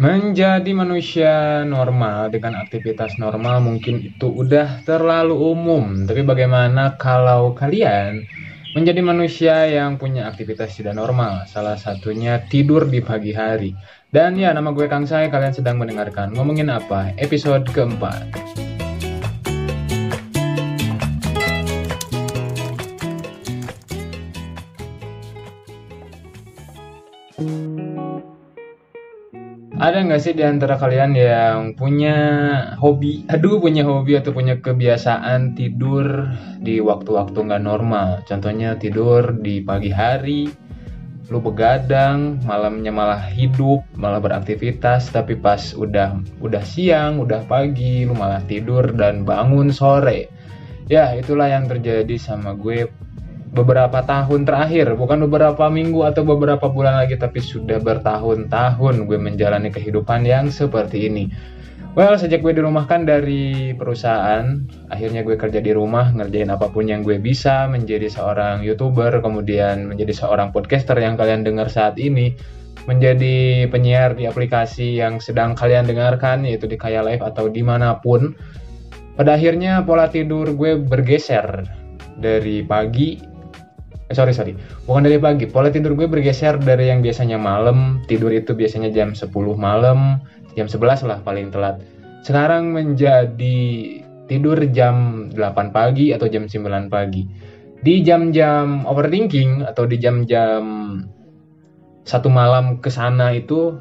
Menjadi manusia normal dengan aktivitas normal mungkin itu udah terlalu umum. Tapi bagaimana kalau kalian menjadi manusia yang punya aktivitas tidak normal? Salah satunya tidur di pagi hari. Dan ya, nama gue Kang Sai, kalian sedang mendengarkan Ngomongin Apa? Episode keempat. Ada nggak sih di antara kalian yang punya hobi, aduh punya hobi atau punya kebiasaan tidur di waktu-waktu nggak normal? Contohnya tidur di pagi hari, lu begadang, malamnya malah hidup, malah beraktivitas, tapi pas udah udah siang, udah pagi, lu malah tidur dan bangun sore. Ya, itulah yang terjadi sama gue beberapa tahun terakhir, bukan beberapa minggu atau beberapa bulan lagi, tapi sudah bertahun-tahun gue menjalani kehidupan yang seperti ini. Well, sejak gue dirumahkan dari perusahaan, akhirnya gue kerja di rumah, ngerjain apa pun yang gue bisa, menjadi seorang YouTuber, kemudian menjadi seorang podcaster yang kalian dengar saat ini, menjadi penyiar di aplikasi yang sedang kalian dengarkan, yaitu di Kaya Live atau di mana pun. Pada akhirnya pola tidur gue bergeser dari pagi eh, sorry sorry. Bukan dari pagi. Pola tidur gue bergeser dari yang biasanya malam tidur itu biasanya jam 10 malam jam 11 lah paling telat. Sekarang menjadi tidur jam 8 pagi atau jam 9 pagi. Di jam-jam overthinking atau di jam-jam satu malam ke sana itu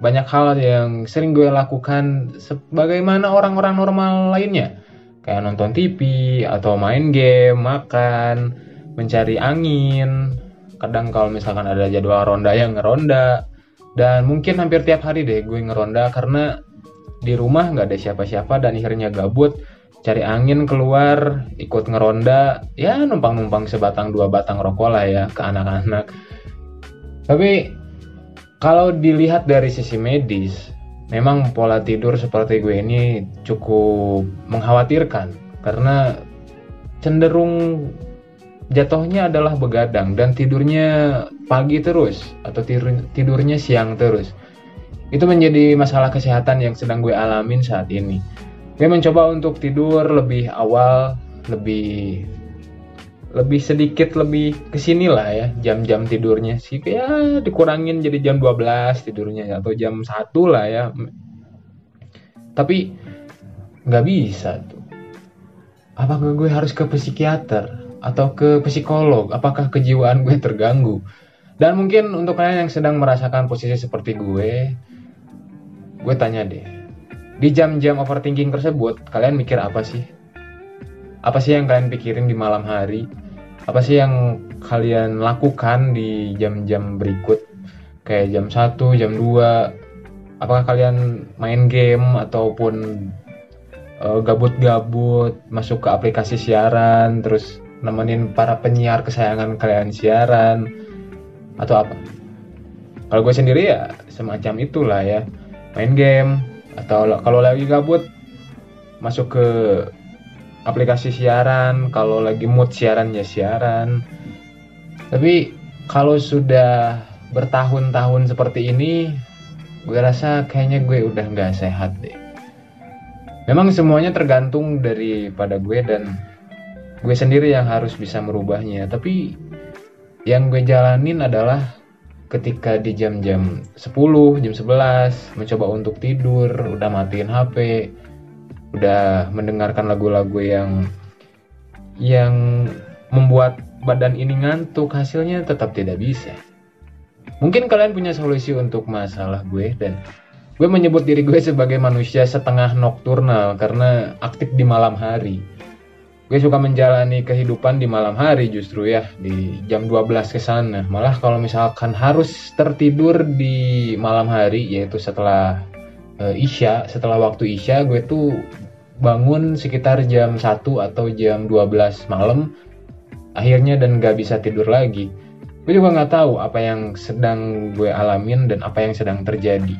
banyak hal yang sering gue lakukan sebagaimana orang-orang normal lainnya. Kayak nonton TV atau main game, makan, mencari angin. Kadang kalau misalkan ada jadwal ronda yang ngeronda. Dan mungkin hampir tiap hari deh gue ngeronda karena di rumah nggak ada siapa-siapa dan akhirnya gabut. Cari angin keluar ikut ngeronda. Ya numpang-numpang sebatang dua batang rokok lah ya ke anak-anak. Tapi kalau dilihat dari sisi medis memang pola tidur seperti gue ini cukup mengkhawatirkan. Karena cenderung jatuhnya adalah begadang dan tidurnya pagi terus atau tidur, tidurnya siang terus. Itu menjadi masalah kesehatan yang sedang gue alamin saat ini. Gue mencoba untuk tidur lebih awal, lebih lebih sedikit lebih ke sini lah ya jam-jam tidurnya sih ya dikurangin jadi jam 12 tidurnya atau jam 1 lah ya tapi nggak bisa tuh apakah gue harus ke psikiater atau ke psikolog? Apakah kejiwaan gue terganggu? Dan mungkin untuk kalian yang sedang merasakan posisi seperti gue gue tanya deh. Di jam-jam overthinking tersebut kalian mikir apa sih? Apa sih yang kalian pikirin di malam hari? Apa sih yang kalian lakukan di jam-jam berikut? Kayak jam 1, jam 2 apakah kalian main game ataupun eh, gabut-gabut uh, masuk ke aplikasi siaran terus nemenin para penyiar kesayangan kalian siaran atau apa. Kalau gue sendiri ya semacam itulah ya. Main game atau kalau lagi gabut masuk ke aplikasi siaran. Kalau lagi mood siaran ya siaran. Tapi kalau sudah bertahun-tahun seperti ini gue rasa kayaknya gue udah nggak sehat deh. Memang semuanya tergantung daripada gue dan gue sendiri yang harus bisa merubahnya tapi yang gue jalanin adalah ketika di jam-jam 10, jam 11 mencoba untuk tidur, udah matiin HP, udah mendengarkan lagu-lagu yang yang membuat badan ini ngantuk, hasilnya tetap tidak bisa. Mungkin kalian punya solusi untuk masalah gue dan gue menyebut diri gue sebagai manusia setengah nokturnal karena aktif di malam hari gue suka menjalani kehidupan di malam hari justru ya di jam 12 ke sana. Malah kalau misalkan harus tertidur di malam hari yaitu setelah uh, isya setelah waktu isya gue tuh bangun sekitar jam 1 atau jam 12 malam akhirnya dan gak bisa tidur lagi. Gue juga nggak tahu apa yang sedang gue alamin dan apa yang sedang terjadi.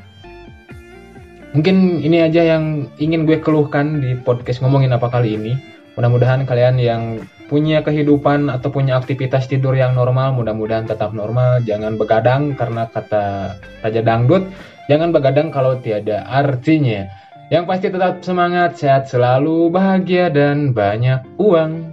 Mungkin ini aja yang ingin gue keluhkan di podcast ngomongin apa kali ini Mudah-mudahan kalian yang punya kehidupan atau punya aktivitas tidur yang normal, mudah-mudahan tetap normal, jangan begadang karena kata Raja Dangdut, Jangan begadang kalau tiada artinya. Yang pasti tetap semangat, sehat selalu, bahagia, dan banyak uang.